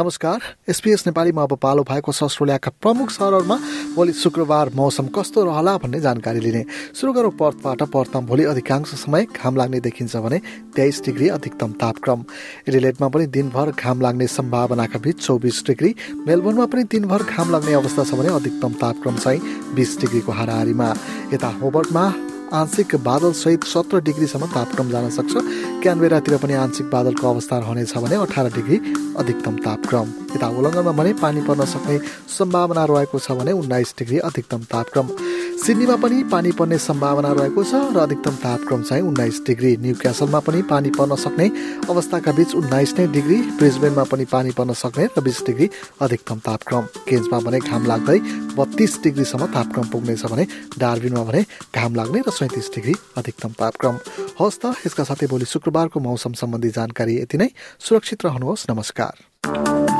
नमस्कार। एसपिएस नेपालीमा अब पालो भएको छ प्रमुख सहरहरूमा भोलि शुक्रबार मौसम कस्तो रहला भन्ने जानकारी लिने। सुरु गरौँ पर्थबाट। पर्थमा भोलि अधिकांश समय घाम लाग्ने देखिन्छ भने तेइस डिग्री अधिकतम तापक्रम। एडिलेटमा पनि दिनभर घाम लाग्ने सम्भावनाका बीच चौबिस डिग्री। मेलबोर्नमा पनि दिनभर घाम लाग्ने अवस्था छ भने अधिकतम तापक्रम चाहिँ बिस डिग्रीको हाराहारीमा। यता होबर्टमा आंशिक बादलसहित सत्र डिग्रीसम्म तापक्रम जान सक्छ। क्यानबेरातिर पनि आंशिक बादलको अवस्था रहनेछ भने अठार डिग्री अधिकतम तापक्रम। यता उल्लङ्घनमा भने पानी पर्न सक्ने सम्भावना रहेको छ भने उन्नाइस डिग्री अधिकतम तापक्रम। सिडनीमा पनि पानी पर्ने सम्भावना रहेको छ र अधिकतम तापक्रम चाहिँ उन्नाइस डिग्री न्यु क्यासलमा पनि पानी पर्न सक्ने अवस्थाका बीच उन्नाइस नै डिग्री ब्रिजबेनमा पनि पानी पर्न सक्ने र बिस डिग्री अधिकतम तापक्रम। केन्समा भने घाम लाग्दै बत्तीस डिग्रीसम्म तापक्रम पुग्नेछ भने डार्बिनमा भने घाम लाग्ने र सैतिस डिग्री अधिकतम तापक्रम। हवस् त यसका साथै भोलि शुक्रबारको मौसम सम्बन्धी जानकारी यति नै। सुरक्षित रहनुहोस् नमस्कार।